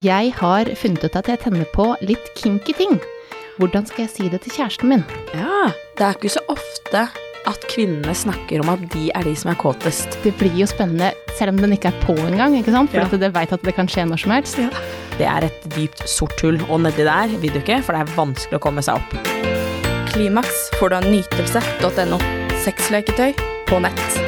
Jeg har funnet ut at jeg tenner på litt kinky ting. Hvordan skal jeg si det til kjæresten min? Ja, det er ikke så ofte at kvinnene snakker om at de er de som er kåtest. Det blir jo spennende, selv om den ikke er på engang, ikke sant? For Ja. at det vet at det kan skje når som helst. Det er et dypt sort hull, og nedi der vil du ikke, for det er vanskelig å komme seg opp. Klimaks får du av nytelse.no. Sexleketøy på nett.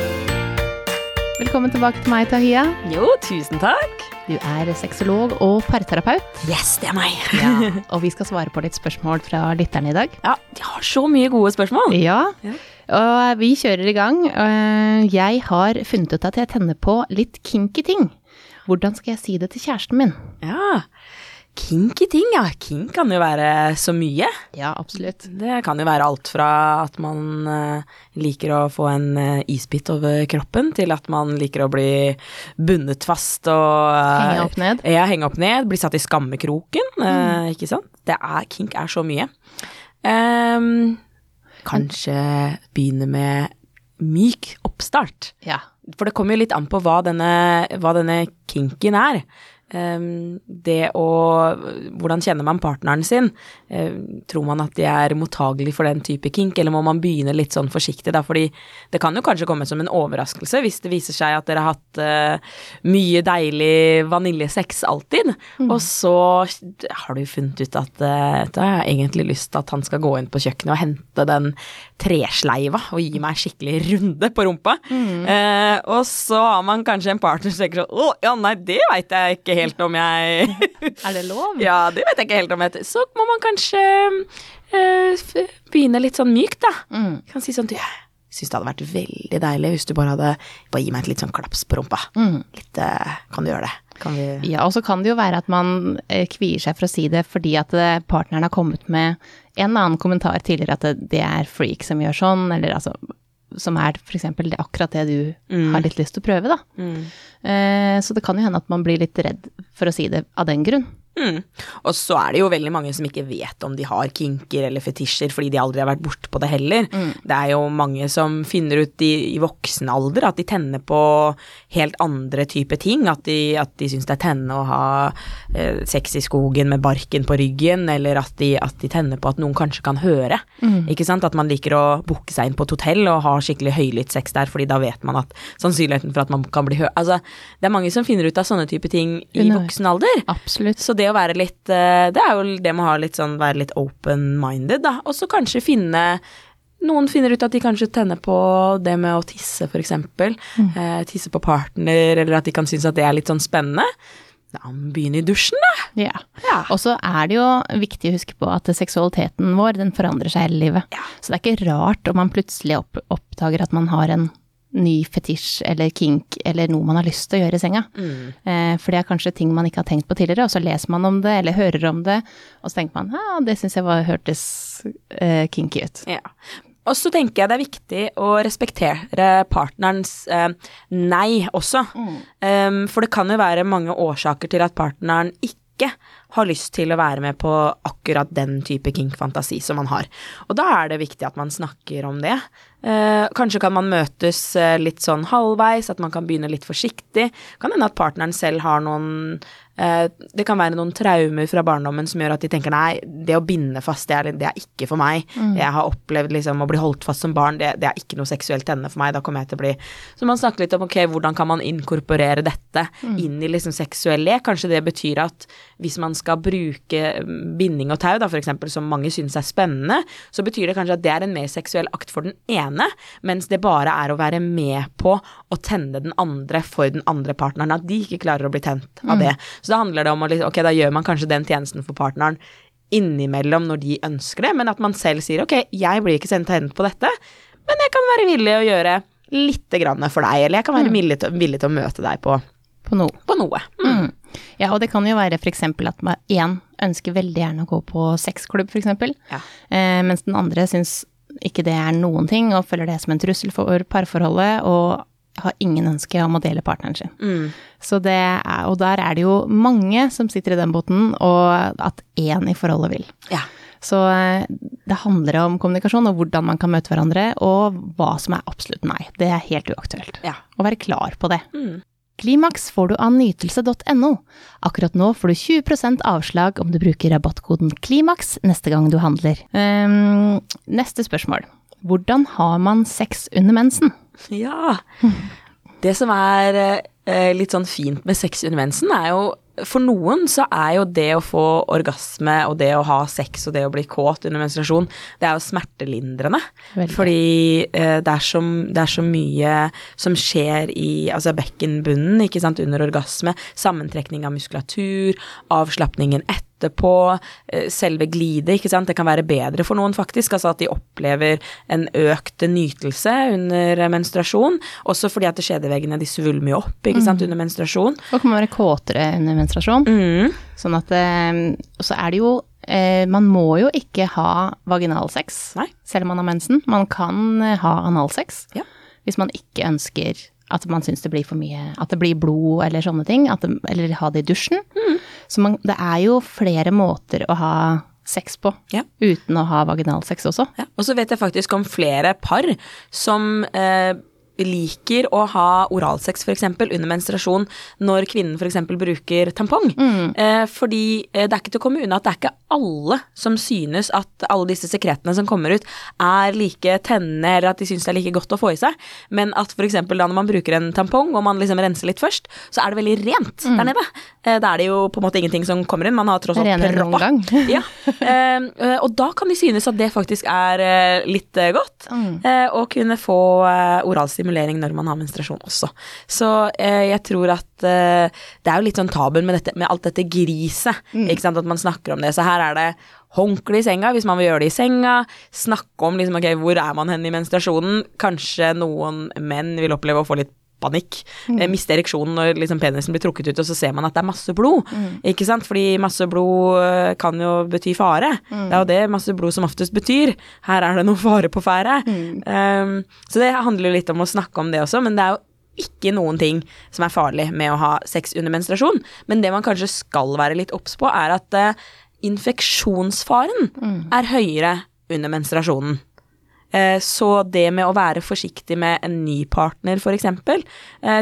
Velkommen tilbake til meg, Tahiya. Jo, tusen takk. Du er sexolog og parterapeut. Yes, det er meg. Ja. og vi skal svare på litt spørsmål fra lytterne i dag. Ja, de har så mye gode spørsmål. Ja, Ja. og vi kjører i gang. Eh, Jeg har funnet ut at jeg tenner på litt kinky ting. Hvordan skal jeg si det til kjæresten min? Ja, kinky ting, ja. Kink kan jo være så mye. Ja, absolutt. Det kan jo være alt fra at man eh, liker å få en eh, isbit over kroppen, til at man liker å bli bundet fast og eh, Henge opp ned. Ja, henge opp ned, bli satt i skammekroken, mm. ikke sant. Det er, kink er så mye. Um, kanskje begynne med myk oppstart. Ja. For det kommer jo litt an på hva denne, hva denne kinken er. Ehm, det å Hvordan kjenner man partneren sin? Ehm, tror man at de er mottagelig for den type kink, eller må man begynne litt sånn forsiktig, da? Fordi det kan jo kanskje komme som en overraskelse hvis det viser seg at dere har hatt eh, mye deilig vaniljesex alltid, og så har du funnet ut at uh, da har jeg egentlig lyst til at han skal gå inn på kjøkkenet og hente den tresleiva og gi meg skikkelig runde på rumpa. Eh, og så har man kanskje en partner som tenker sånn Å, ja, nei, det veit jeg ikke helt om jeg Er det lov? Ja, det vet jeg ikke helt om jeg Så må man kanskje eh, begynne litt sånn mykt, da. Mm. Kan si sånn Du, syns det hadde vært veldig deilig hvis du bare hadde Bare gi meg et litt sånn klaps på rumpa. Mm. Litt eh, Kan du gjøre det? Kan vi Ja, og så kan det jo være at man eh, kvier seg for å si det fordi at eh, partneren har kommet med en annen kommentar tidligere at det, er freak som gjør sånn, eller altså som er for eksempel det, akkurat det du har litt lyst til å prøve, da. Mm. Eh, så det kan jo hende at man blir litt redd for å si det av den grunn. Mm. Og så er det jo veldig mange som ikke vet om de har kinker eller fetisjer, fordi de aldri har vært borte på det heller. Det er jo mange som finner ut i, i voksen alder at de tenner på helt andre typer ting. At de, at de syns det er tenne å ha eh, sex i skogen med barken på ryggen, eller at de, at de tenner på at noen kanskje kan høre. Ikke sant? At man liker å booke seg inn på et hotell og ha skikkelig høylytt sex der, fordi da vet man at sannsynligheten for at man kan bli hørt Altså, det er mange som finner ut av sånne typer ting i voksen alder. Absolutt. Så det å være litt eh, Det er jo det med å litt sånn, være litt open-minded, da. Og så kanskje finne noen finner ut at de kanskje tenner på det med å tisse, for eksempel. Eh, tisse på partner, eller at de kan synes at det er litt sånn spennende. Da begynner man i dusjen, da. Ja. Ja. Og så er det jo viktig å huske på at seksualiteten vår, den forandrer seg hele livet. Ja. Så det er ikke rart om man plutselig opp, oppdager at man har en ny fetisj eller kink eller noe man har lyst til å gjøre i senga. Eh, for det er kanskje ting man ikke har tenkt på tidligere, og så leser man om det eller hører om det, og så tenker man ja, det syns jeg var, hørtes eh, kinky ut. Ja. Og så tenker jeg det er viktig å respektere partnerens eh, nei også. Um, for det kan jo være mange årsaker til at partneren ikke har lyst til å være med på akkurat den type kink-fantasi som man har. Og da er det viktig at man snakker om det. Eh, kanskje kan man møtes eh, litt sånn halvveis, at man kan begynne litt forsiktig. Kan hende at partneren selv har noen eh, Det kan være noen traumer fra barndommen som gjør at de tenker nei, det å binde fast, det er, det er ikke for meg. Jeg har opplevd liksom å bli holdt fast som barn, det, det er ikke noe seksuelt tennende for meg. Da kommer jeg til å bli Så man snakker litt om ok, hvordan kan man inkorporere dette inn i liksom seksuell lek? Kanskje det betyr at hvis man skal bruke mm, binding og tau, da eksempel, som mange syns er spennende, så betyr det kanskje at det er en mer seksuell akt for den ene, mens det bare er å være med på å tenne den andre for den andre partneren, at de ikke klarer å bli tent av det. Så da handler det om å liksom, ok, da gjør man kanskje den tjenesten for partneren innimellom når de ønsker det, men at man selv sier ok, jeg blir ikke sendt tent på dette, men jeg kan være villig å gjøre lite grann for deg, eller jeg kan være villig, til, villig til å møte deg på, På noe. på noe. Mm. Ja, og det kan jo være f.eks. at man én ønsker veldig gjerne å gå på sexklubb, f.eks., Ja. eh, mens den andre syns ikke det er noen ting, og føler det som en trussel for parforholdet, og har ingen ønske om å dele partneren sin. Mm. Så det er, og der er det jo mange som sitter i den båten, og at én i forholdet vil. Ja. Så eh, det handler om kommunikasjon og hvordan man kan møte hverandre, og hva som er absolutt nei. Det er helt uaktuelt. Ja. Å være klar på det. Mm. Klimaks får du av nytelse.no. Akkurat nå får du 20% avslag om du bruker rabattkoden KLIMAKS neste gang du handler. Um, neste spørsmål. Hvordan har man sex under mensen? Ja. Det som er eh, litt sånn fint med sex under mensen, er jo for noen så er jo det å få orgasme og det å ha sex og det å bli kåt under menstruasjon, det er jo smertelindrende. Veldig. Fordi eh, det, er så, det er så mye som skjer i altså bekkenbunnen, ikke sant, under orgasme. Sammentrekning av muskulatur, avslapningen etterpå, på selve glidet, ikke sant. Det kan være bedre for noen, faktisk. Altså at de opplever en økt nytelse under menstruasjon. Også fordi at skjedeveggene de svulmer jo opp, ikke sant, under menstruasjon. Og kan være kåtere under menstruasjon. Mm. Sånn at eh, så er det jo eh, Man må jo ikke ha vaginalsex Nei. selv om man har mensen. Man kan eh, ha analsex Ja. hvis man ikke ønsker at man syns det blir for mye At det blir blod eller sånne ting. Det, eller ha det i dusjen. Mm. Så man, det er jo flere måter å ha sex på Ja. uten å ha vaginalsex også. Ja. Og så vet jeg faktisk om flere par som eh, liker å ha oralsex f.eks. under menstruasjon når kvinnen f.eks. bruker tampong. Eh, fordi eh, det er ikke til å komme unna at det er ikke alle som synes at alle disse sekretene som kommer ut, er like tennende, eller at de synes det er like godt å få i seg. Men at f.eks. da når man bruker en tampong, og man liksom renser litt først, så er det veldig rent der nede. Eh, da er det jo på en måte ingenting som kommer inn. Man har tross alt proppa. ja. Eh, eh, og da kan de synes at det faktisk er eh, litt godt. eh, å kunne få eh, oralstimulering når man har menstruasjon også. Så eh, jeg tror at eh, det er jo litt sånn tabuen med, dette, med alt dette griset, ikke sant, at man snakker om det. Så her er det håndkle i senga hvis man vil gjøre det i senga. Snakke om liksom, ok, hvor er man hen i menstruasjonen. Kanskje noen menn vil oppleve å få litt panikk. Mm. miste ereksjonen når liksom penisen blir trukket ut, og så ser man at det er masse blod. Ikke sant? Fordi masse blod eh, kan jo bety fare. Det er jo det masse blod som oftest betyr. Her er det noe fare på ferde. Um, så det handler jo litt om å snakke om det også, men det er jo ikke noen ting som er farlig med å ha sex under menstruasjon. Men det man kanskje skal være litt obs på, er at uh, infeksjonsfaren er høyere under menstruasjonen. Eh, Så det med å være forsiktig med en ny partner, f.eks.,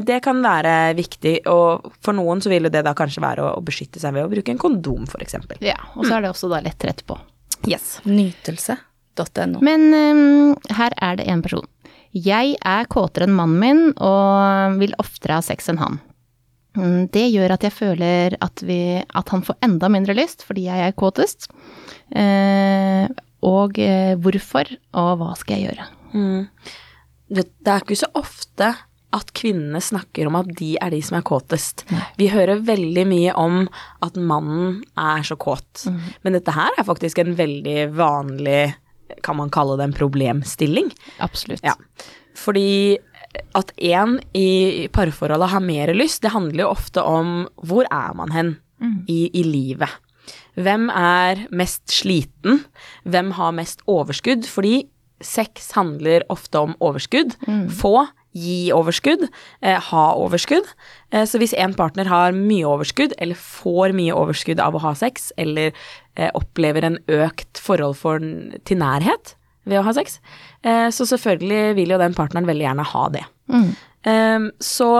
det kan være viktig. Og for noen så vil jo det da kanskje være å å beskytte seg ved å bruke en kondom, f.eks. Ja, og så er det også da lettere etterpå. Yes. Nytelse.no. Men um, her er det en person. Jeg er kåtere enn mannen min og vil oftere ha sex enn han. Mm, Det gjør at jeg føler at, vi, at han får enda mindre lyst fordi jeg er kåtest. Eh, og eh, hvorfor, og hva skal jeg gjøre? det, det er ikke så ofte at kvinnene snakker om at de er de som er kåtest. Vi hører veldig mye om at mannen er så kåt. Men dette her er faktisk en veldig vanlig, kan man kalle det en problemstilling. Absolutt. Ja. Fordi at en i parforholdet har mer lyst, det handler jo ofte om hvor er man hen i, i livet. Hvem er mest sliten? Hvem har mest overskudd? Fordi sex handler ofte om overskudd. Få, gi overskudd, eh, ha overskudd. Eh, så hvis en partner har mye overskudd, eller får mye overskudd av å ha sex, eller eh, opplever en økt forhold for, til nærhet ved å ha sex, eh, så selvfølgelig vil jo den partneren veldig gjerne ha det. Eh, så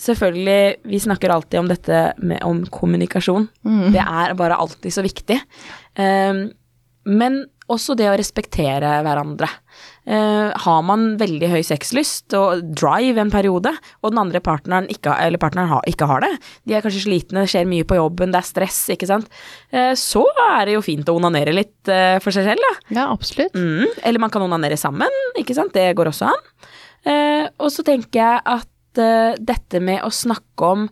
selvfølgelig, vi snakker alltid om dette med, om kommunikasjon. Det er bare alltid så viktig. Um, men også det å respektere hverandre. Uh, har man veldig høy sexlyst og drive en periode, og den andre partneren ikke, eller partneren har, ikke har det, de er kanskje slitne, det skjer mye på jobben, det er stress, ikke sant, uh, så er det jo fint å onanere litt uh, for seg selv, da. Ja, absolutt. Mm, eller man kan onanere sammen, ikke sant, det går også an. Og så tenker jeg at eh, dette med å snakke om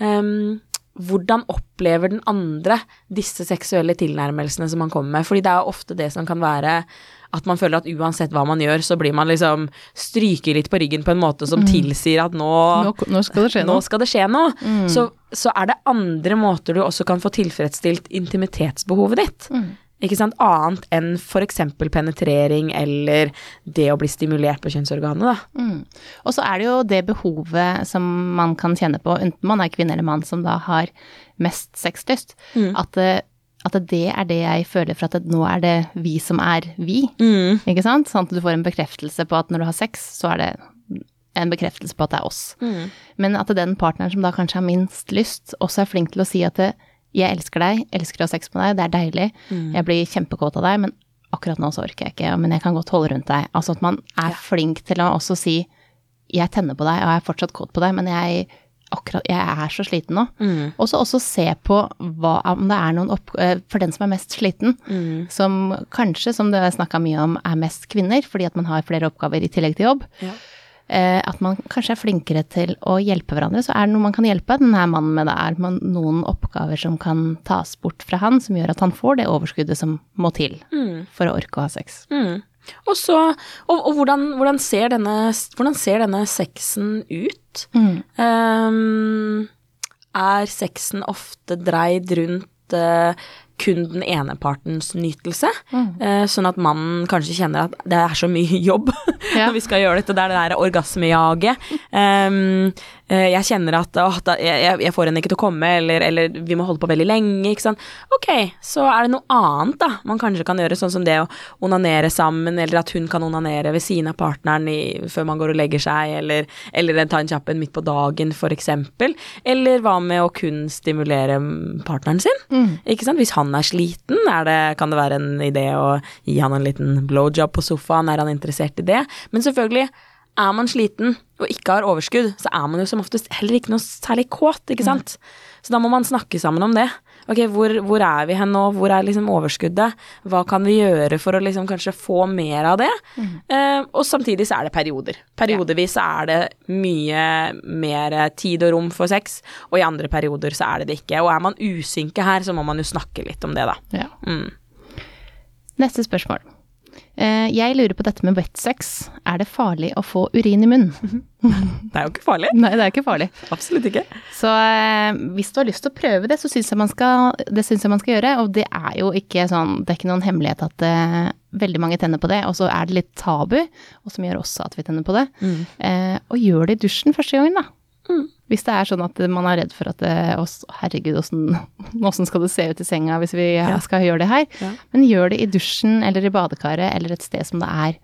um, hvordan opplever den andre disse seksuelle tilnærmelsene som man kommer med, fordi det er ofte det som kan være at man føler at uansett hva man gjør, så blir man liksom stryker litt på ryggen på en måte som tilsier at nå Nå, nå skal det skje noe. det skje noe. Så, så er det andre måter du også kan få tilfredsstilt intimitetsbehovet ditt. Ikke sant? Annet enn f.eks. penetrering eller det å bli stimulert på kjønnsorganet, da. Mm. Og så er det jo det behovet som man kan kjenne på, enten man er kvinne eller mann som da har mest sexlyst, at, det, at det er det jeg føler for at det, nå er det vi som er vi, ikke sant? Sånn at du får en bekreftelse på at når du har sex, så er det en bekreftelse på at det er oss. Men at den partneren som da kanskje har minst lyst, også er flink til å si at det, jeg elsker deg, elsker å ha sex med deg, det er deilig, jeg blir kjempekåt av deg, men akkurat nå så orker jeg ikke, men jeg kan godt holde rundt deg. Altså at man er flink til å også si jeg tenner på deg, og jeg er fortsatt kåt på deg, men jeg, akkurat, jeg er så sliten nå. Og så også se på hva, om det er noen opp... eh, For den som er mest sliten, som kanskje, som det er snakka mye om, er mest kvinner, fordi at man har flere oppgaver i tillegg til jobb. Ja. Eh, at man kanskje er flinkere til å hjelpe hverandre. Så er det noe man kan hjelpe denne mannen med, det er man noen oppgaver som kan tas bort fra han, som gjør at han får det overskuddet som må til for å orke å ha sex. Mm. Og så Og, og hvordan, hvordan, ser denne, hvordan ser denne sexen ut? Ehm, er sexen ofte dreid rundt eh, kun den ene partens nytelse? Eh, sånn at mannen kanskje kjenner at det er så mye jobb Ja. når vi skal gjøre dette. Det er det der orgasmejaget. Eh, jeg kjenner at åh, da, jeg, jeg får henne ikke til å komme, eller, eller vi må holde på veldig lenge. Ikke sant? Ok, så er det noe annet da man kanskje kan gjøre, sånn som det å onanere sammen, eller at hun kan onanere ved siden av partneren i, før man går og legger seg, eller, eller ta en kjapp en midt på dagen, for eksempel. Eller hva med å kun stimulere partneren sin? Ikke sant? Hvis han er sliten, er det, kan det være en idé å gi han en liten blowjob på sofaen, er han interessert i det? Men selvfølgelig, er man sliten og ikke har overskudd, så er man jo som oftest heller ikke noe særlig kåt, ikke sant? Så da må man snakke sammen om det. Ok, hvor, hvor er vi hen nå? Hvor er liksom overskuddet? Hva kan vi gjøre for å liksom kanskje få mer av det? Eh, og samtidig så er det perioder. Periodevis så er det mye mer tid og rom for sex, og i andre perioder så er det det ikke. Og er man usynke her, så må man jo snakke litt om det, da. Ja. Mm. Neste spørsmål. Eh, jeg lurer på dette med wetsex. Er det farlig å få urin i munnen? Det er jo ikke farlig. Nei, det er ikke farlig. Absolutt ikke. Så eh, hvis du har lyst til å prøve det, så syns jeg man skal, det syns jeg man skal gjøre. Og det er jo ikke sånn, det er ikke noen hemmelighet at eh, veldig mange tenner på det. Og så er det litt tabu, og som gjør også at vi tenner på det. Eh, og gjør det i dusjen første gangen, da. Hvis det er sånn at man er redd for at det, herregud, åssen skal det se ut i senga hvis vi skal gjøre det her. Ja. Men gjør det i dusjen eller i badekaret eller et sted som det er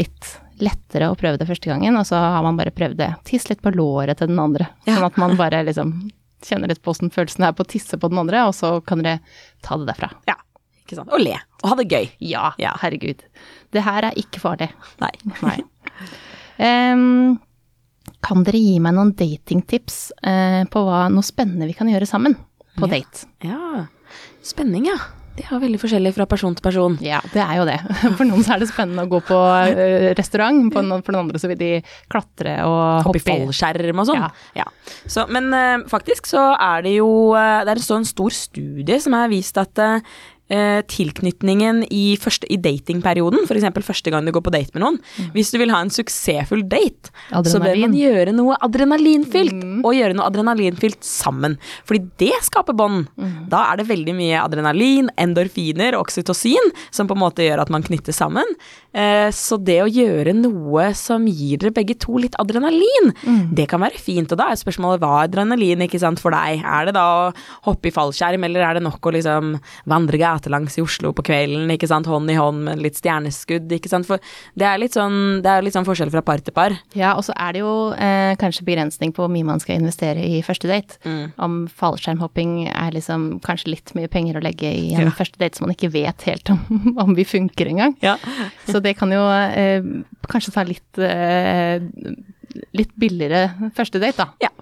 litt lettere å prøve det første gangen, og så har man bare prøvd det. Tiss litt på låret til den andre, Ja. sånn at man bare liksom kjenner litt på åssen følelsen er på å tisse på den andre, og så kan dere ta det derfra. Ja, ikke sant. Og le. Og ha det gøy. Ja, Ja. herregud. Det her er ikke farlig. Nei. Nei. Em, kan dere gi meg noen datingtips eh, på hva, noe spennende vi kan gjøre sammen på Ja. date? Ja. Spenning, ja. Det er veldig forskjellig fra person til person. Ja, det er jo det. For noen så er det spennende å gå på eh, restaurant, for noen andre så vil de klatre og Hoppe i fallskjerm og sånn. Ja. Ja. Så, men eh, faktisk så er det jo eh, Det er en stor studie som har vist at eh, tilknytningen i, første, i datingperioden, f.eks. første gang du går på date med noen Hvis du vil ha en suksessfull date, så bør man gjøre noe adrenalinfylt, og gjøre noe adrenalinfylt sammen. Fordi det skaper bånd. Da er det veldig mye adrenalin, endorfiner, oksytocin, som på en måte gjør at man knytter sammen. Eh, så det å gjøre noe som gir dere begge to litt adrenalin, det kan være fint. Og da er spørsmålet hva er adrenalin ikke sant, for deg? Er det da å hoppe i fallskjerm, eller er det nok å liksom vandre gatelangs i Oslo på kvelden, ikke sant, hånd i hånd med litt stjerneskudd, ikke sant? For det er litt sånn, det er litt sånn forskjell fra par til par. Ja, og så er det jo eh, kanskje begrensning på hvor mye man skal investere i første date. Mm. Om fallskjermhopping er liksom kanskje litt mye penger å legge i en Ja. første date som man ikke vet helt om, om vi funker engang. Ja. Så det kan jo eh, kanskje ta litt, eh, litt billigere første date, da. Ja.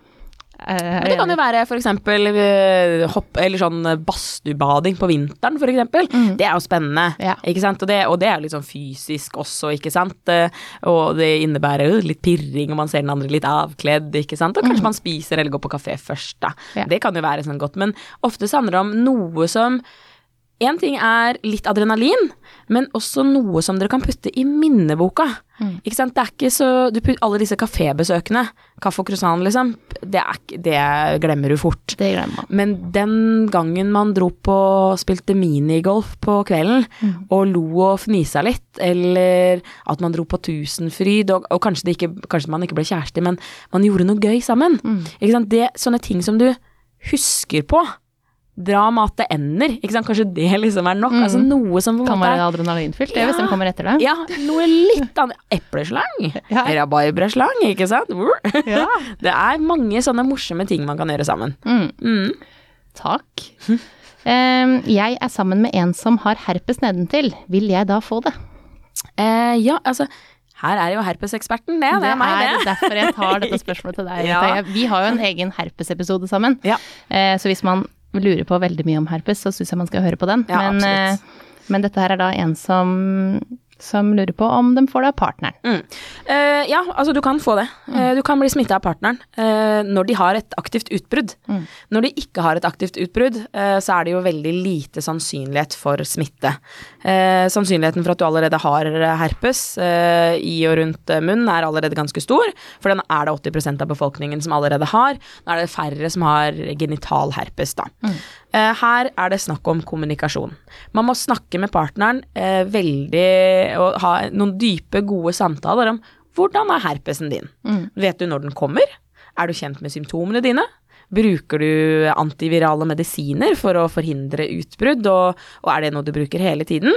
Eh, Men det kan jo være eksempel eh, hopp, eller sånn badstuebading på vinteren, for eksempel. Det er jo spennende, Ja. ikke sant. Og det, og det er litt sånn fysisk også, ikke sant. Eh, Og det innebærer jo litt pirring, og man ser den andre litt avkledd, ikke sant. Og kanskje man spiser eller går på kafé først, da. Ja. Det kan jo være sånn godt. Men ofte så handler det om noe som Én ting er litt adrenalin, men også noe som dere kan putte i minneboka. Ikke sant? Det er ikke så du putter Alle disse kafébesøkene, kaffe og croissant, liksom, det, er, det glemmer du fort. Det glemmer man. Men den gangen man dro på spilte minigolf på kvelden, og lo og fnisa litt, eller at man dro på Tusenfryd, og, og kanskje, det ikke, kanskje man ikke ble kjærester, men man gjorde noe gøy sammen. Ikke sant? Det, sånne ting som du husker på, dra med at det ender. Ikke sant? Kanskje det liksom er nok. Altså noe som Kan være er adrenalinfylt, det, Ja. hvis den kommer etter deg. Ja, noe litt annet. Epleslang. Ja. Rabarbraslang, ikke sant? Ja. Det er mange sånne morsomme ting man kan gjøre sammen. Mm. Mm. Takk. um, jeg er sammen med en som har herpes nedentil. Vil jeg da få det? Uh, ja, altså her er jo herpeseksperten, det. Det er meg, er det. derfor jeg tar dette spørsmålet til deg. Ja. Vi har jo en egen herpesepisode sammen. Ja. Eh, Så hvis man lurer på veldig mye om herpes, så syns jeg man skal høre på den. Ja, men, eh, men dette her er da en som, som lurer på om de får det av partneren. Mm. Uh, ja, altså du kan få det. Eh, du kan bli smitta av partneren uh, når de har et aktivt utbrudd. Mm. Når de ikke har et aktivt utbrudd, så er det jo veldig lite sannsynlighet for smitte. Sannsynligheten for at du allerede har herpes i og rundt munnen er allerede ganske stor, for den er det 80% av befolkningen som allerede har. Nå er det færre som har genital herpes, da. Eh, her er det snakk om kommunikasjon. Man må snakke med partneren eh, veldig og ha noen dype, gode samtaler om hvordan er herpesen din? Vet du når den kommer? Er du kjent med symptomene dine? Bruker du antivirale medisiner for å forhindre utbrudd, og, og er det noe du bruker hele tiden?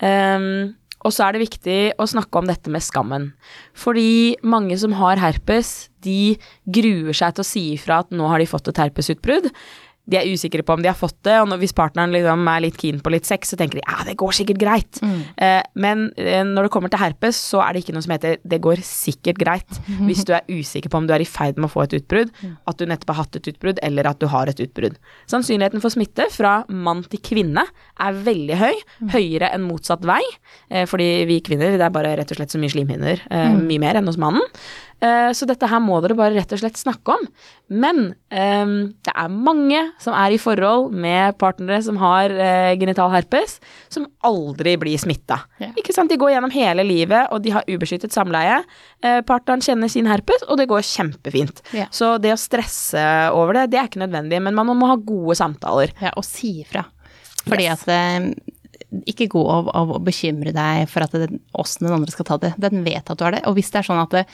Um, og så er det viktig å snakke om dette med skammen. Fordi mange som har herpes, de gruer seg til å si ifra at nå har de fått et herpesutbrudd. De er usikre på om de har fått det, og når, hvis partneren liksom er litt keen på litt sex, så tenker de ja, det går sikkert greit. Eh, men eh, når det kommer til herpes, så er det ikke noe som heter det går sikkert greit. Hvis du er usikker på om du er i ferd med å få et utbrudd, at du nettopp har hatt et utbrudd, eller at du har et utbrudd. Sannsynligheten for smitte fra mann til kvinne er veldig høy, høyere enn motsatt vei. Eh, fordi vi kvinner, det er bare rett og slett så mye slimhinner, eh, mye mer enn hos mannen. Eh, Så dette her må dere bare rett og slett snakke om. Men ehm, det er mange som er i forhold med partnere som har eh, genital herpes, som aldri blir smitta. Ja. Ikke sant? De går gjennom hele livet, og de har ubeskyttet samleie. Eh, partneren kjenner sin herpes, og det går kjempefint. Ja. Så det å stresse over det, det er ikke nødvendig, men man må ha gode samtaler. Ja, og si ifra. Fordi Yes. at ikke gå av, av, å bekymre deg for at det, åssen den andre skal ta det. Den vet at du har det. Og hvis det er sånn at det,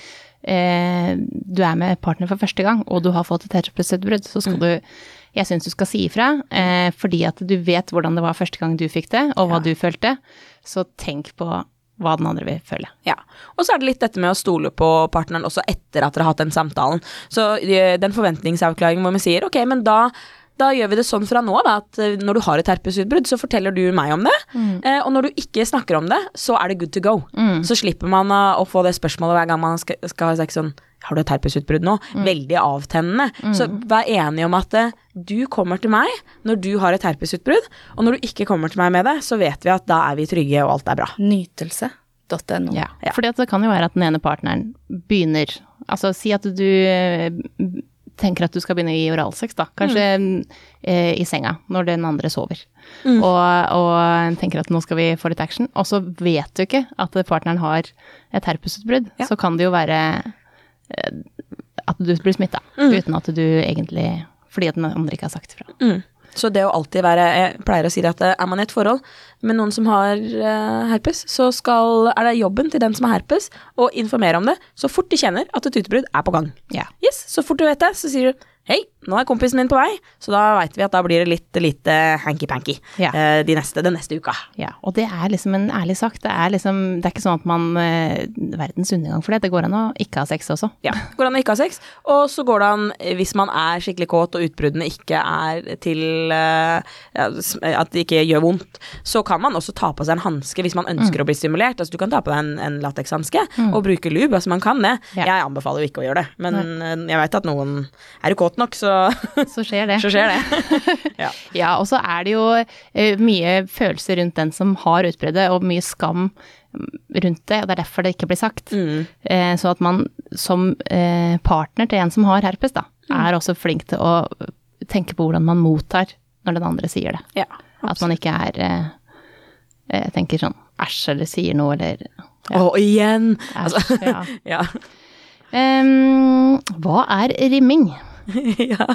eh, du er med partner for første gang, og du har fått et herpesutbrudd, så skal du Jeg syns du skal si ifra, eh, fordi at du vet hvordan det var første gang du fikk det, og hva du følte. Så tenk på hva den andre vil føle. Ja. Og så er det litt dette med å stole på partneren også etter at dere har hatt den samtalen. Så eh, den forventningsavklaringen hvor vi sier ok, men da da gjør vi det sånn fra nå av at eh, når du har et herpesutbrudd, så forteller du meg om det. Mm. og når du ikke snakker om det, så er det good to go. Så slipper man eh, å få det spørsmålet hver gang man skal, skal ha sex sånn Har du et herpesutbrudd nå? Veldig avtennende. Så vær enig om at eh, du kommer til meg når du har et herpesutbrudd, og når du ikke kommer til meg med det, så vet vi at da er vi trygge, og alt er bra. Nytelse.no. Ja, fordi at det kan jo være at den ene partneren begynner Altså si at du eh, tenker at du skal begynne å gi oralsex, da. Kanskje eh, i senga når den andre sover. Og, og tenker at nå skal vi få litt action. Og så vet du ikke at partneren har et herpesutbrudd. Ja. Så kan det jo være eh, at du blir smitta uten at du egentlig Fordi at den andre ikke har sagt ifra. Mm. Så det å alltid være Jeg pleier å si at eh, er man i et forhold med noen som har eh, herpes, så skal, er det jobben til den som har herpes, å informere om det så fort de kjenner at et utbrudd er på gang. Ja. Yes, Så fort du vet det, så sier du hei, nå er kompisen min på vei, så da veit vi at da blir det litt lite hanky-panky Ja. eh, de neste, den neste uka. Ja, og det er liksom en ærlig sak. Det er liksom Det er ikke sånn at man eh, Verdens undergang for det. Det går an å ikke ha sex også. Ja, går an å ikke ha sex. Og så går det an, hvis man er skikkelig kåt og utbruddene ikke er til eh, ja, At det ikke gjør vondt, så kan man også ta på seg en hanske hvis man ønsker å bli stimulert. Altså du kan ta på deg en, en latekshanske og bruke lube, altså man kan det. Ja. Jeg anbefaler jo ikke å gjøre det, men jeg veit at noen er du kåt nok, så, Så skjer det. så skjer det. ja. Ja, og så er det jo eh, mye følelser rundt den som har utbruddet, og mye skam mm, rundt det, og det er derfor det ikke blir sagt. Mm. Eh, så at man som eh, partner til en som har herpes, da, Mm. er også flink til å tenke på hvordan man mottar når den andre sier det. ja. At man ikke er eh, tenker sånn æsj eller sier noe eller Å, igjen! æsj. Ja. ja. Um, hva er rimming? ja.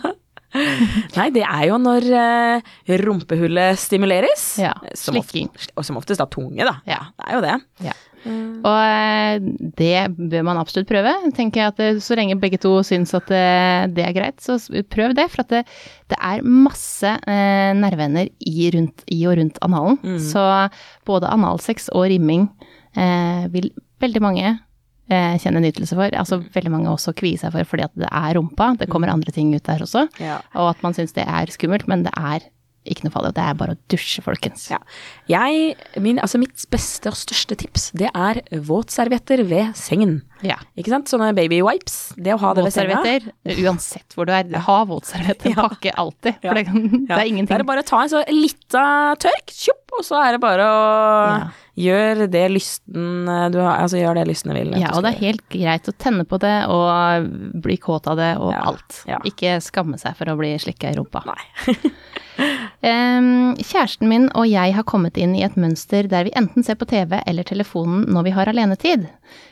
Nei, det er jo når uh, rumpehullet stimuleres. Ja, som ofte- slikking. og som oftest da tunge, da. Ja. Det er jo det. Ja. Og eh, det bør man absolutt prøve. Tenker jeg at Så lenge begge to syns at det, er greit, så prøv det. For at det, det er masse eh, nerveender i, i og rundt analen. Så både analsex og rimming eh, vil veldig mange eh, kjenne nytelse for. Altså veldig mange også kvier seg for fordi at det er rumpa. Det kommer andre ting ut der også. Ja. Og at man syns det er skummelt, men det er ikke noe farlig. Det er bare å dusje, folkens. Ja. Jeg, min, altså mitt beste og største tips, det er våtservietter ved sengen. Ja. Ikke sant? Sånne baby wipes. Det å ha det ved senga. Uansett hvor du er, ha våtservietter, Ja. pakke alltid. For det, det er ingenting. Det er bare å ta en så lita tørk, tjopp, og så er det bare å Ja. gjøre det lysten eh, du har, altså gjør det lysten vil. Ja, og det er helt greit å tenne på det og bli kåt av det og Ja, alt. ja. Ikke skamme seg for å bli slikka i rumpa. Nei. um, kjæresten min og jeg har kommet inn i et mønster der vi enten ser på TV eller telefonen når vi har alenetid.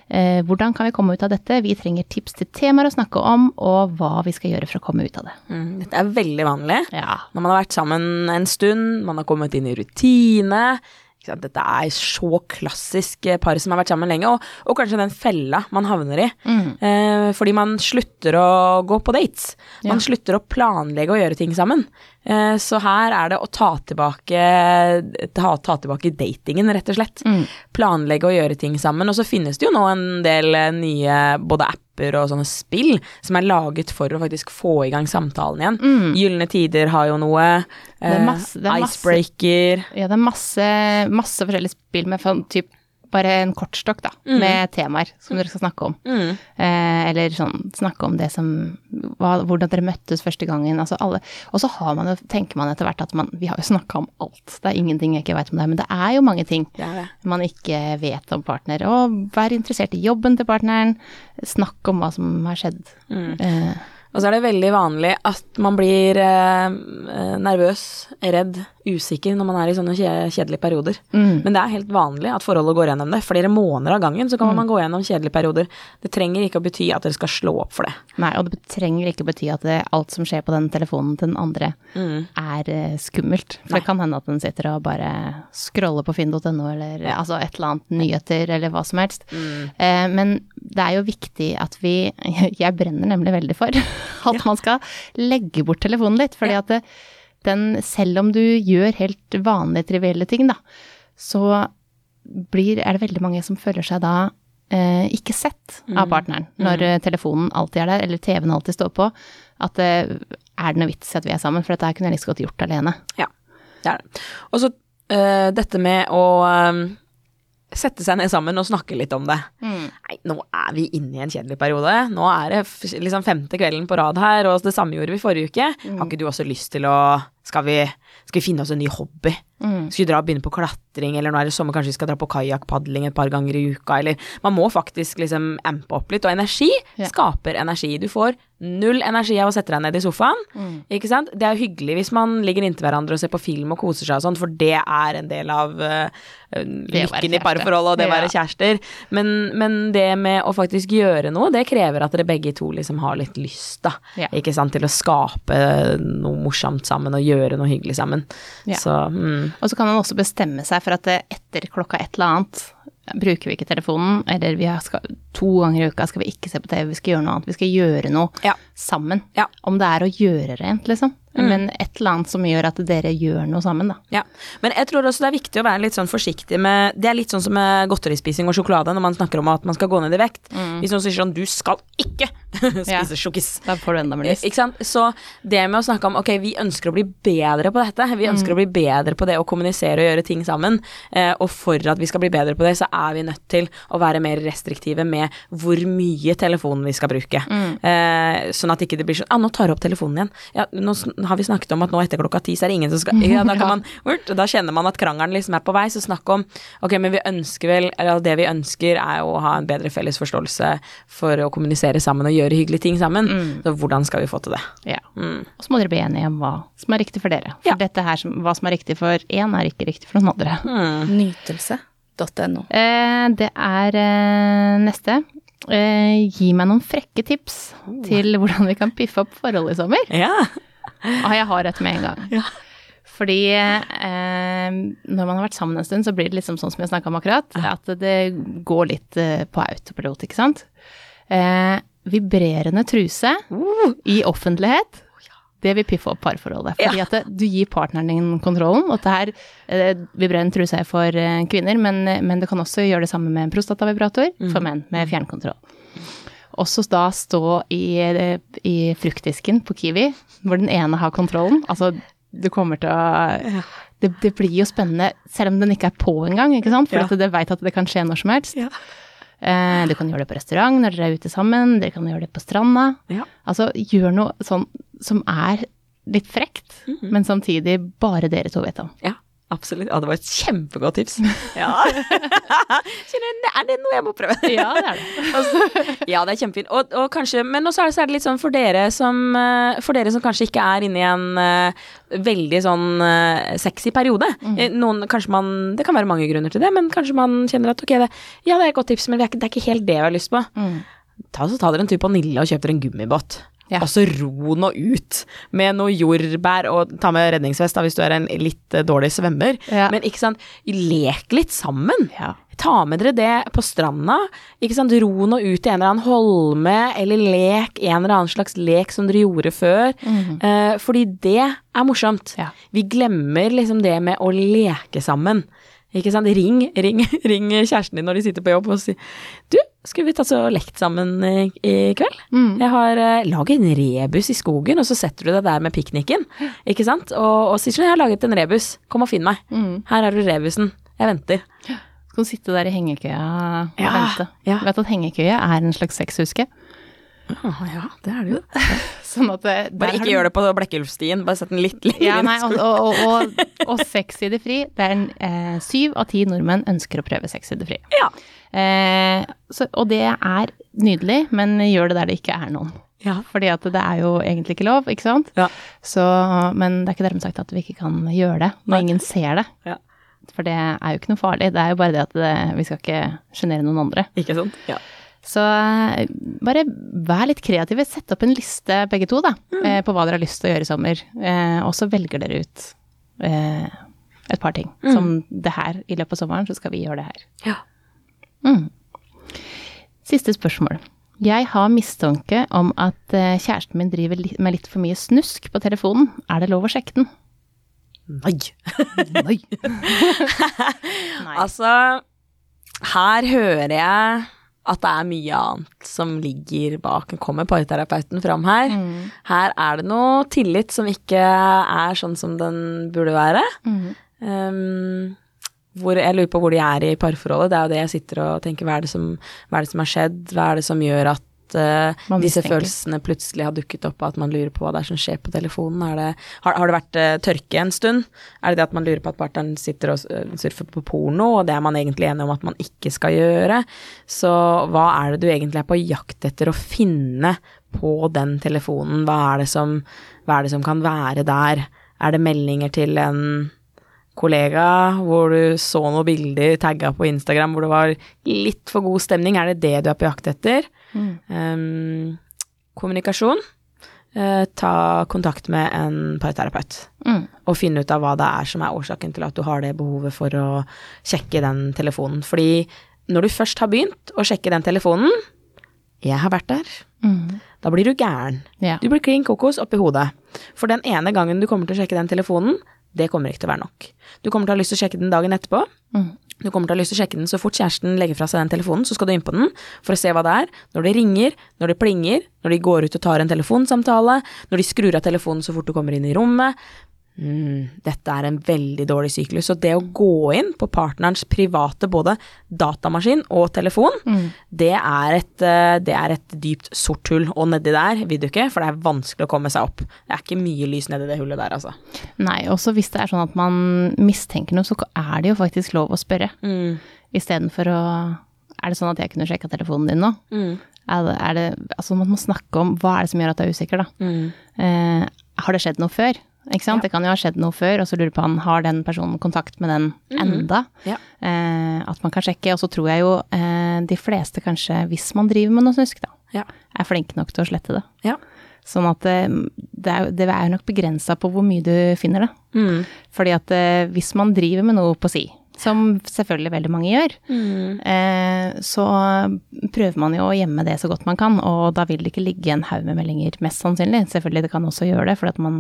Uh, hvordan kan vi komme ut av dette? Vi trenger tips til temaer å snakke om, og hva vi skal gjøre for å komme ut av det. Mm, Dette er veldig vanlig. Ja. Når man har vært sammen en stund, man har kommet inn i rutine. Dette er så klassisk eh, par som har vært sammen lenge, og, og kanskje den fella man havner i. Eh, fordi man slutter å gå på dates. Man Ja. slutter å planlegge å gjøre ting sammen. Eh, så her er det å ta tilbake, ta, ta tilbake datingen, rett og slett. Planlegge å gjøre ting sammen. Og så finnes det jo nå en del eh, nye både apper og sånne spill som er laget for å faktisk få i gang samtalen igjen. Gylne tider har jo noe. eh, masse- det er masse- Icebreaker. Ja, det er masse, masse forskjellige spill med typ bare en kortstokk, da, med temaer som dere skal snakke om. Mm. Eh, eller sånn snakke om det som hva, Hvordan dere møttes første gangen. Altså alle Og så har man jo, tenker man etter hvert at man Vi har jo snakka om alt. Det er ingenting jeg ikke vet om det, men det er jo mange ting Det det. man ikke vet om partner. Og vær interessert i jobben til partneren. Snakk om hva som har skjedd. Eh, Og så er det veldig vanlig at man blir eh, nervøs, redd, usikker når man er i sånne kjedelige perioder. Mm. Men det er helt vanlig at forholdet går gjennom det. Flere måneder av gangen så kan man gå gjennom kjedelige perioder. Det trenger ikke å bety at dere skal slå opp for det. Nei, og det trenger ikke å bety at det, alt som skjer på den telefonen til den andre, er eh, skummelt. For det kan hende at den sitter og bare scroller på finn.no eller altså et eller annet nyheter eller hva som helst. Eh, men det er jo viktig at vi Jeg brenner nemlig veldig for at man skal legge bort telefonen litt. Fordi at det, den, selv om du gjør helt vanlige, trivielle ting, da, så blir, er det veldig mange som føler seg da eh, ikke sett av partneren når eh, telefonen alltid er der, eller TV-en alltid står på. At eh, er det noe vits i at vi er sammen, for dette kunne jeg like så godt gjort alene. Ja, det er det. Og så eh, dette med å eh, sette seg ned sammen og snakke litt om det. Nei, nå er vi inne i en kjedelig periode. Nå er det liksom femte kvelden på rad her, og det samme gjorde vi forrige uke. Har ikke du også lyst til å Skal vi, skal vi finne oss en ny hobby? Skal vi dra og begynne på klatring, eller nå er det sommer, kanskje vi skal dra på kajakkpadling et par ganger i uka, eller Man må faktisk liksom ampe opp litt, og energi Ja. skaper energi. Du får null energi av å sette deg ned i sofaen, ikke sant? Det er hyggelig hvis man ligger inntil hverandre og ser på film og koser seg og sånn, for det er en del av uh, lykken i parforholdet og det å være kjærester. Men, men det med å faktisk gjøre noe, det krever at dere begge to liksom har litt lyst, da. Ja. Ikke sant, til å skape noe morsomt sammen og gjøre noe hyggelig sammen. Ja. Så mm, Og så kan man også bestemme seg for at etter klokka et eller annet bruker vi ikke telefonen, eller vi har skal, to ganger i uka skal vi ikke se på TV, vi skal gjøre noe annet. Vi skal gjøre noe Ja. sammen. Ja. Om det er å gjøre rent, liksom. Men et eller annet som gjør at dere gjør noe sammen, da. Ja, men jeg tror også det er viktig å være litt sånn forsiktig med Det er litt sånn som med godterispising og sjokolade når man snakker om at man skal gå ned i vekt. Hvis noen sier sånn 'du skal ikke spise Ja. sjokkis'. Da får du enda mer lyst. Ikke sant? Så det med å snakke om ok, vi ønsker å bli bedre på dette, vi ønsker å bli bedre på det å kommunisere og gjøre ting sammen, eh, og for at vi skal bli bedre på det, så er vi nødt til å være mer restriktive med hvor mye telefonen vi skal bruke. Eh, sånn at ikke det blir sånn ah, nå tar du opp telefonen igjen. Ja, nå har vi snakket om at nå etter klokka ti så er det ingen som skal ja, da, kan man, da kjenner man at krangelen liksom er på vei, så snakk om ok, men vi ønsker vel, eller det vi ønsker er jo å ha en bedre felles forståelse for å kommunisere sammen og gjøre hyggelige ting sammen. Så hvordan skal vi få til det? Ja. Og så må dere bli enige om hva som er riktig for dere. For Ja. dette her, hva som er riktig for én, er ikke riktig for noen andre. Nytelse.no. Eh, det er eh, neste. Eh, gi meg noen frekke tips til hvordan vi kan piffe opp forholdet i sommer. Ja. Og jeg har et med en gang. Ja. Fordi eh, når man har vært sammen en stund, så blir det liksom sånn som jeg snakka om akkurat, at det går litt eh, på autopilot, ikke sant. Eh, vibrerende truse Uh, i offentlighet, det vil piffe opp parforholdet. Fordi at det, du gir partneren din kontrollen. Og det her, eh, vibrerende truse er for eh, kvinner, men, men du kan også gjøre det samme med en prostatavibrator for menn, med fjernkontroll. Også da stå i, i fruktdisken på Kiwi, hvor den ene har kontrollen. Altså, du kommer til å det, det blir jo spennende, selv om den ikke er på engang, ikke sant? For Ja. at det vet at det kan skje når som helst. Ja. Eh, du kan gjøre det på restaurant når dere er ute sammen, dere kan gjøre det på stranda. Ja. Altså, gjør noe sånn som er litt frekt, Mhm. men samtidig bare dere to vet om. ja, absolutt. Ja, det var et kjempegodt tips. Ja. Er det noe jeg må prøve? Ja, det er det. Ja, det er kjempefint. Og, og kanskje, men også er det, er det litt sånn for dere som, eh, for dere som kanskje ikke er inne i en uh, veldig sånn uh, sexy periode. Mm. Noen, kanskje man, det kan være mange grunner til det, men kanskje man kjenner at ok, det, ja, det er et godt tips, men det er, ikke, det er ikke helt det jeg har lyst på. Mm. Ta, så ta dere en tur på Nille og kjøp dere en gummibåt. Ja. Og så ro nå ut med noe jordbær, og ta med redningsvest da, hvis du er en litt eh, dårlig svømmer. Ja. Men ikke sant, lek litt sammen. Ja. Ta med dere det på stranda. Ikke sant? Ro nå ut i en eller annen holme, eller lek en eller annen slags lek som dere gjorde før. Eh, fordi det er morsomt. Vi glemmer liksom det med å leke sammen. Ikke sant? Ring, ring, ring kjæresten din når de sitter på jobb og si Du, skulle vi tatt og lekt sammen i, i kveld? Mm. Jeg har uh, laget en rebus i skogen, og så setter du deg der med pikniken. Ikke sant? Og, og sier sånn, jeg har laget en rebus, kom og finn meg. Mm. Her har du rebusen, jeg venter. Skal du sitte der i hengekøya og Ja, vente. ja. Vet at hengekøye er en slags sexhuske. Ah, ja, det er det jo. Sånn at det, Bare ikke gjør det på Blekkulfstien, bare sett den litt lenger Ja, inn nei, og, og, og, og, og sex i det fri. Det er en eh, syv av ti nordmenn ønsker å prøve sex i det fri. Ja. Eh, så, og det er nydelig, men gjør det der det ikke er noen. Ja. Fordi at det er jo egentlig ikke lov, ikke sant? Ja. Så, men det er ikke dermed sagt at vi ikke kan gjøre det når Nei. ingen ser det. Ja. For det er jo ikke noe farlig, det er jo bare det at det, vi skal ikke sjenere noen andre. Ikke sant? Ja. Så eh, bare vær litt kreative. Sett opp en liste, begge to, da, eh, på hva dere har lyst til å gjøre i sommer. Eh, og så velger dere ut eh, et par ting. Som det her, i løpet av sommeren, så skal vi gjøre det her. Ja. Mm. Siste spørsmål. Jeg har mistanke om at kjæresten min driver med litt for mye snusk på telefonen. Er det lov å sjekke den? Nei. Nei. Altså, her hører jeg at det er mye annet som ligger bak. Kommer parterapeuten fram her. Her er det noe tillit som ikke er sånn som den burde være. Mm. Um, hvor jeg lurer på hvor de er i parforholdet. Det er jo det jeg sitter og tenker. Hva er det som, hva er det som har skjedd? Hva er det som gjør at Man disse følelsene plutselig har dukket opp, at man lurer på hva det er som skjer på telefonen? Det, har, har det vært uh, tørke en stund? Er det det at man lurer på at partneren sitter og eh, surfer på porno, og det er man egentlig enig om at man ikke skal gjøre? Så hva er det du egentlig er på jakt etter å finne på den telefonen? Hva er det som, er det som kan være der? Er det meldinger til en kollega hvor du så noen bilder tagga på Instagram hvor det var litt for god stemning? Er det det du er på jakt etter? Um, kommunikasjon. Uh, ta kontakt med en parterapeut. Mm. Og finne ut av hva det er som er årsaken til at du har det behovet for å sjekke den telefonen. Fordi når du først har begynt å sjekke den telefonen Jeg har vært der. Mm. Da blir du gæren. Ja. Du blir klin kokos oppi hodet. For den ene gangen du kommer til å sjekke den telefonen, det kommer ikke til å være nok. Du kommer til å ha lyst til å sjekke den dagen etterpå. Mm. Du kommer til å ha lyst til å sjekke den så fort kjæresten legger fra seg den telefonen, så skal du inn på den for å se hva det er. Når det ringer, når det plinger, når de går ut og tar en telefonsamtale, når de skrur av telefonen så fort du kommer inn i rommet. Mm, dette er en veldig dårlig syklus. Og det å gå inn på partnerens private både datamaskin og telefon, det, er et, eh, det er et dypt sort hull. Og nedi der vil du ikke, for det er vanskelig å komme seg opp. Det er ikke mye lys nedi det hullet der, altså. Nei, også hvis det er sånn at man mistenker noe, så er det jo faktisk lov å spørre. Mm. Istedenfor å Er det sånn at jeg kunne sjekka telefonen din nå? Mm. Er det, er det, altså man må snakke om hva er det som gjør at du er usikker, da. Mm. Eh, har det skjedd noe før? Ikke sant? Det kan jo ha skjedd noe før, og så lurer på han har den personen kontakt med den enda. Ja. Eh, at man kan sjekke. Og så tror jeg jo eh, de fleste kanskje, hvis man driver med noe snusk, da, Ja. er flinke nok til å slette det. Ja. Sånn at det, det, er, det er nok begrensa på hvor mye du finner det. Mm. Fordi at eh, hvis man driver med noe på si, som selvfølgelig veldig mange gjør, Mm. eh, så prøver man jo å gjemme det så godt man kan, og da vil det ikke ligge en haug med meldinger, mest sannsynlig. Selvfølgelig det kan også gjøre det, fordi at man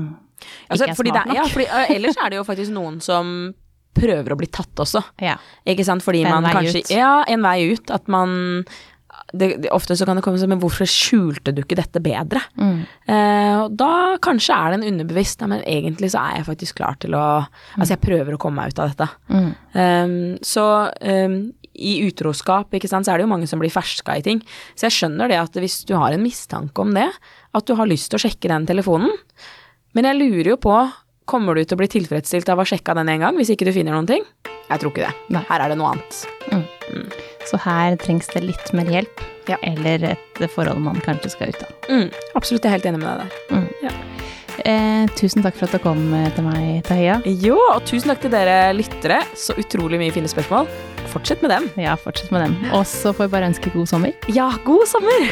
Altså, ikke er smart det, nok. ja, fordi, øh, ellers er det jo faktisk noen som prøver å bli tatt også. Ja. Ikke sant, fordi er man kanskje ut. Ja, en vei ut. At man det, det, Ofte så kan det komme som Men hvorfor skjulte du ikke dette bedre? Mm. Eh, og da kanskje er det en underbevisst Nei, men egentlig så er jeg faktisk klar til å Altså, jeg prøver å komme meg ut av dette. Mm. Um, så um, i utroskap, ikke sant, så er det jo mange som blir ferska i ting. Så jeg skjønner det at hvis du har en mistanke om det, at du har lyst til å sjekke den telefonen. Men jeg lurer jo på, kommer du til å bli tilfredsstilt av å ha sjekka den en gang, hvis ikke du finner noen ting? Jeg tror ikke det. Nei. Her er det noe annet. Så her trengs det litt mer hjelp, Ja. eller et forhold man kanskje skal ut av. Mm, absolutt, jeg er helt enig med deg der. Eh, tusen takk for at du kom eh, til meg, Tahia. Jo, og tusen takk til dere lyttere. Så utrolig mye fine spørsmål. Fortsett med dem. Ja, fortsett med dem. Og så får vi bare ønske god sommer. Ja, god sommer!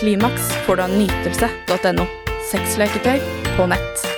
Klimaks får du av nytelse.no. Sexleketøy på nett.